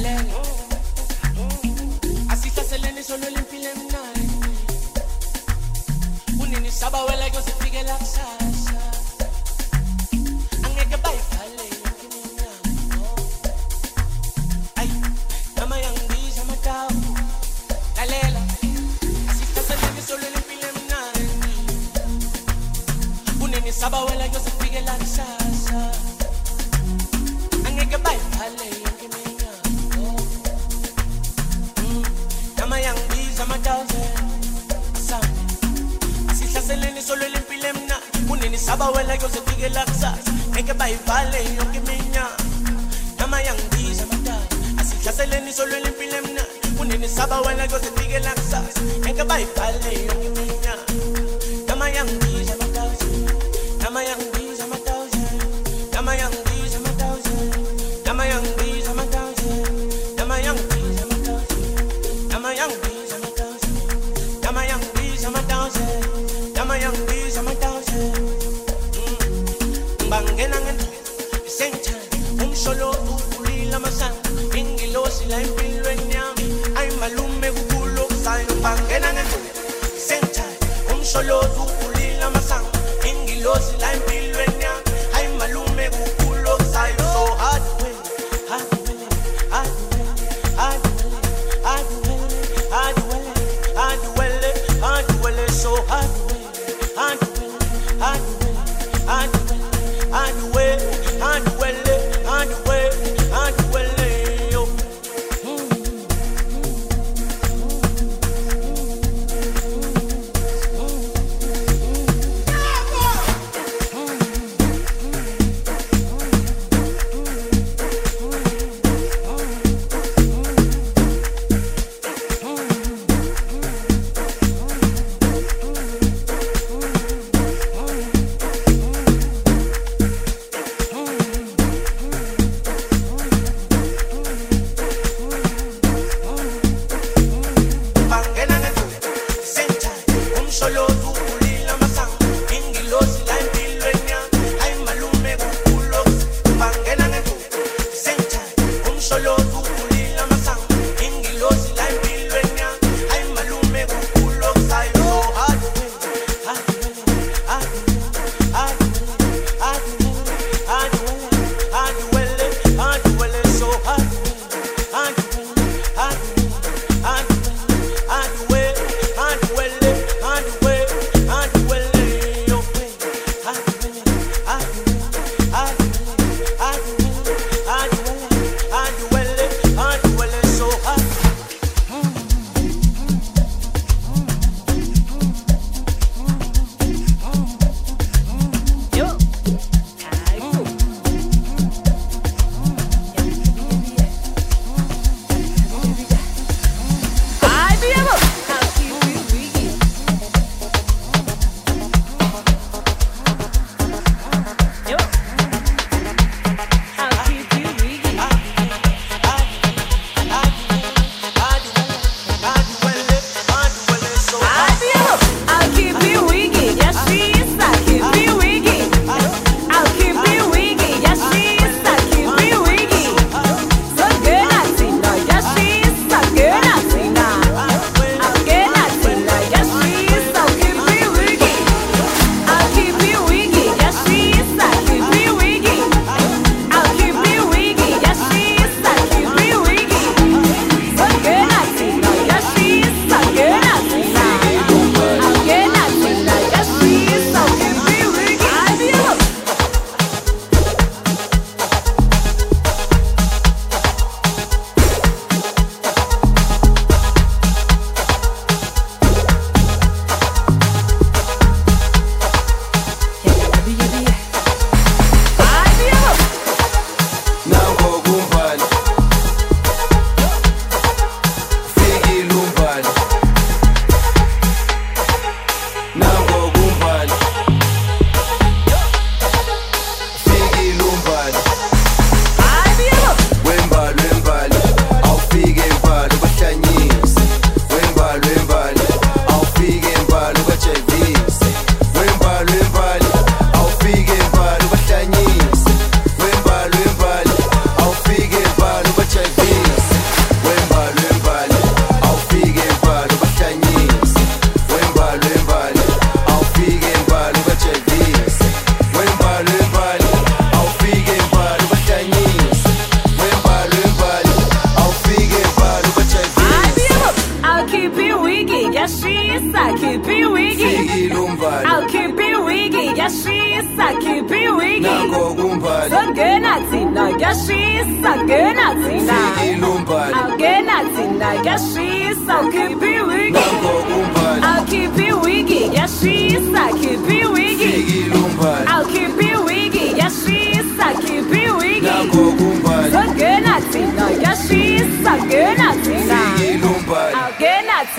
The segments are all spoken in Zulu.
mlalele asihlaseleni solo lempilo emnani unenisaba wela kuyozifikela kusasa Baba wena kose tike laksa Enka bai pale yongi minya Kama yang bija Same time, umsholodu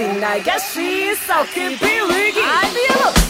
and I guess she's so keep believing. I feel.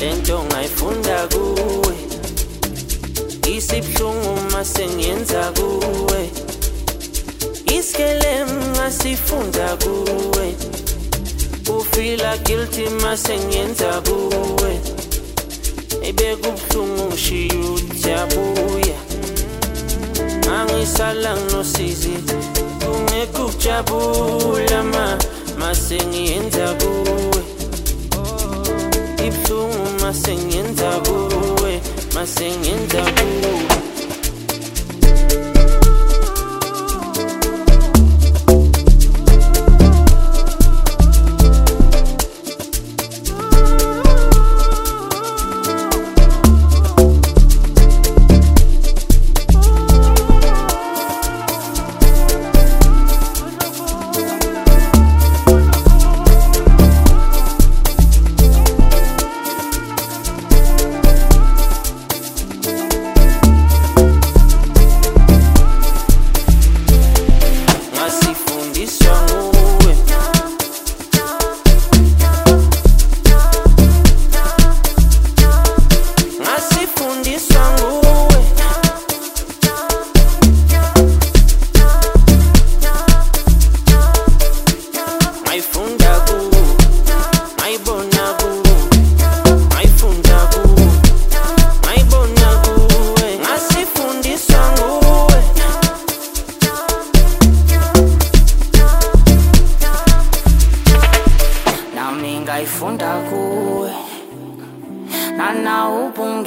lento ngayifunda kuwe. Isibhlungu uma sengiyenza kuwe. Isikelem ngasifunda kuwe. Ufila guilty uma sengiyenza kuwe. Ebekubuhlungu ngishiye ujabuya angisala nginosizi kungekho ukujabula ma masengiyenza kuwe. ibuhlungu masengenza kuwe masengenza kuwe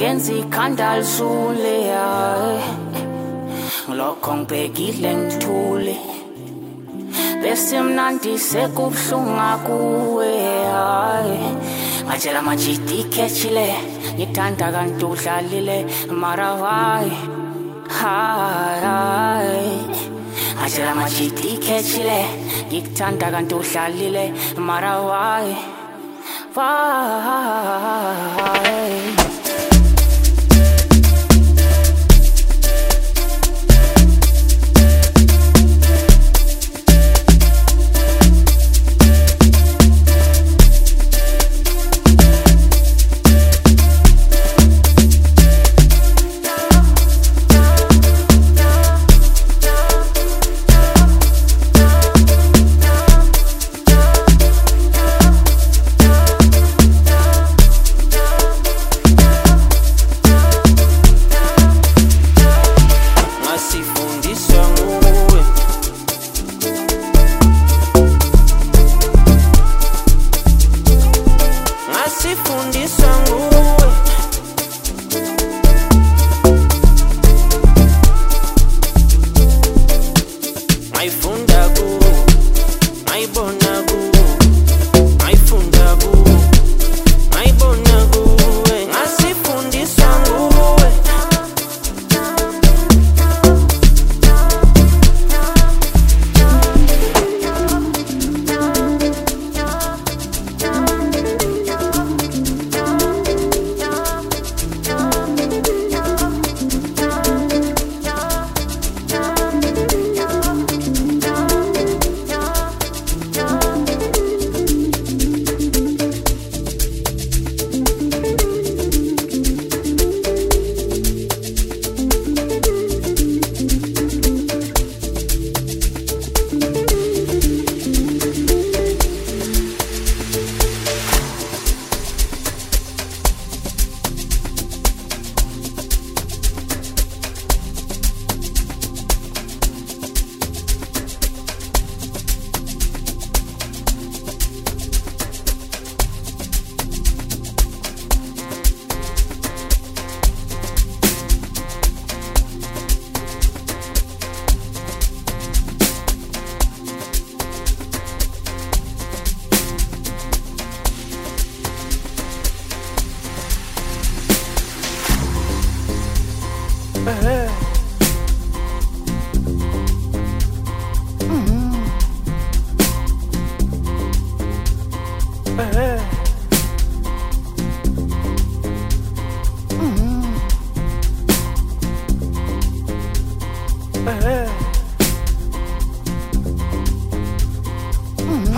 lapho ungenza ikhanda lisule hayi ngilokho ngibhekile ngithule. Bese mnandi sekubuhlungu ngakuwe hayi ngatshela majidi ikhethile ngithanda kanti udlalile mara hayi hayi. Ngatshela majidi ikhethile ngikuthanda kanti udlalile mara why? Why?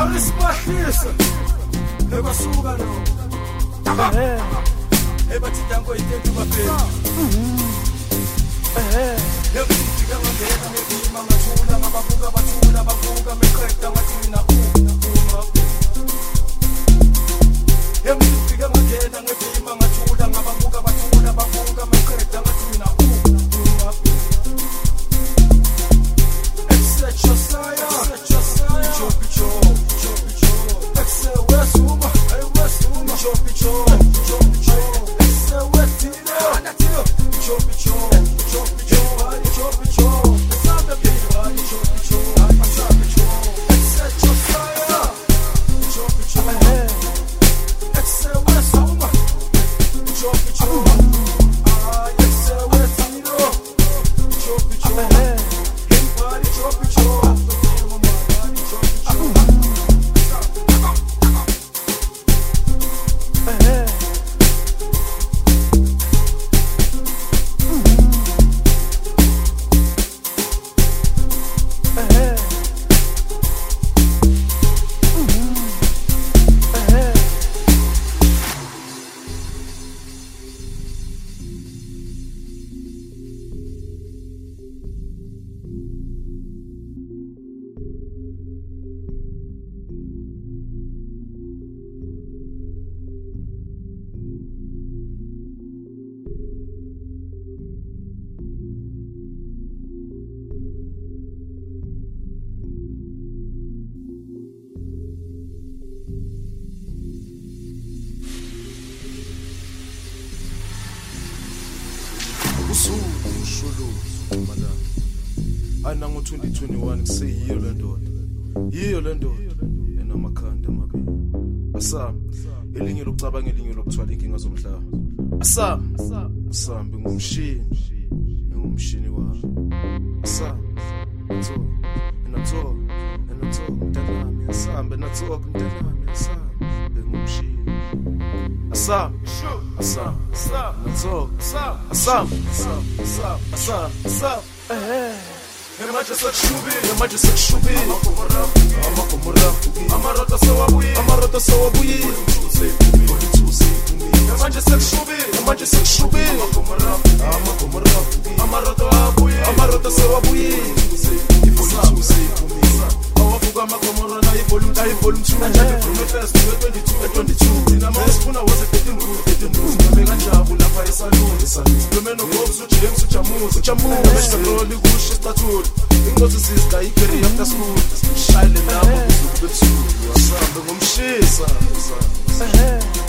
Alisibahlisa ekwasuka lo ebathi dango ithethe bafeni yekufika ngangena ngedima ngathula ngababuka bathula bavuka meqeda ngathina uma yemfika ngangena ngedima ngathula 2021 kuseyiyo le ndoda. Yiyo le ndoda. Enamakhanda amabili. Asami elinye lokucabanga elinye lokuthwala inkinga zomhlaba. Asami asami ngumshini ngumshini wami. Asami natso natso natso mntanami. Asami natso mntanami. Asami ngumshini asami asami natso asami asami asami asami manje sekushubile manje sekushubile amagomorafiki amarota sewabuyile amarota sewabuyile manje sekushubile manje sekushubile amagomorafiki amarota abuyile amarota sewabuyile awavuka amagomorana ivolume ayivolume 2 njalo volume first 22 22 thina mawusifuna wose 13 13 ngame kanjabo lapha esaluni sikhulume nogobs ujames ujamuza ujamuza besiroli kusho statul ingozi siska ikeri after school. Shayile lapho kuzuku bebusuku wasambe ngomshisa. Ngomshini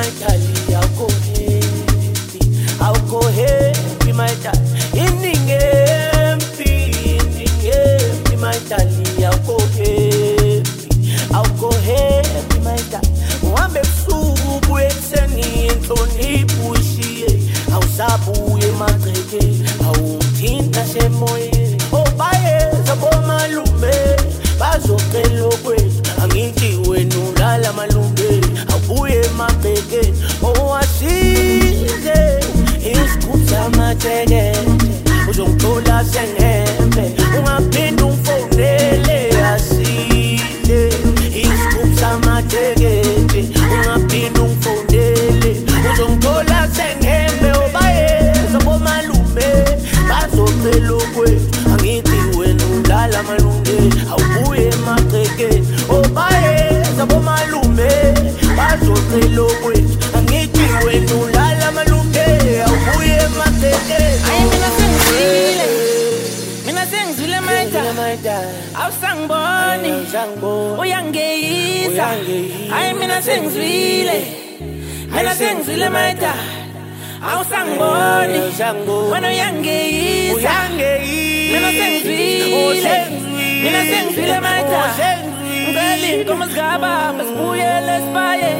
my darling, samateke uzongithola sengembe mina sengizwile Mina sengizwile mayda Awusangiboni. Uyangiboni. Wena uyangeyisa. Uyangeyisa. Mina sengizwile. Mina sengizwile mayda Ngicela inkomo zikaba Besibuyele esibaye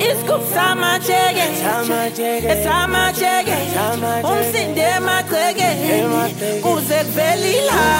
Isigubhu samacheke Samacheke. Esamacheke Samacheke. Umsinde emagcekeni Emagcekeni. Kuze kuvele ilanga.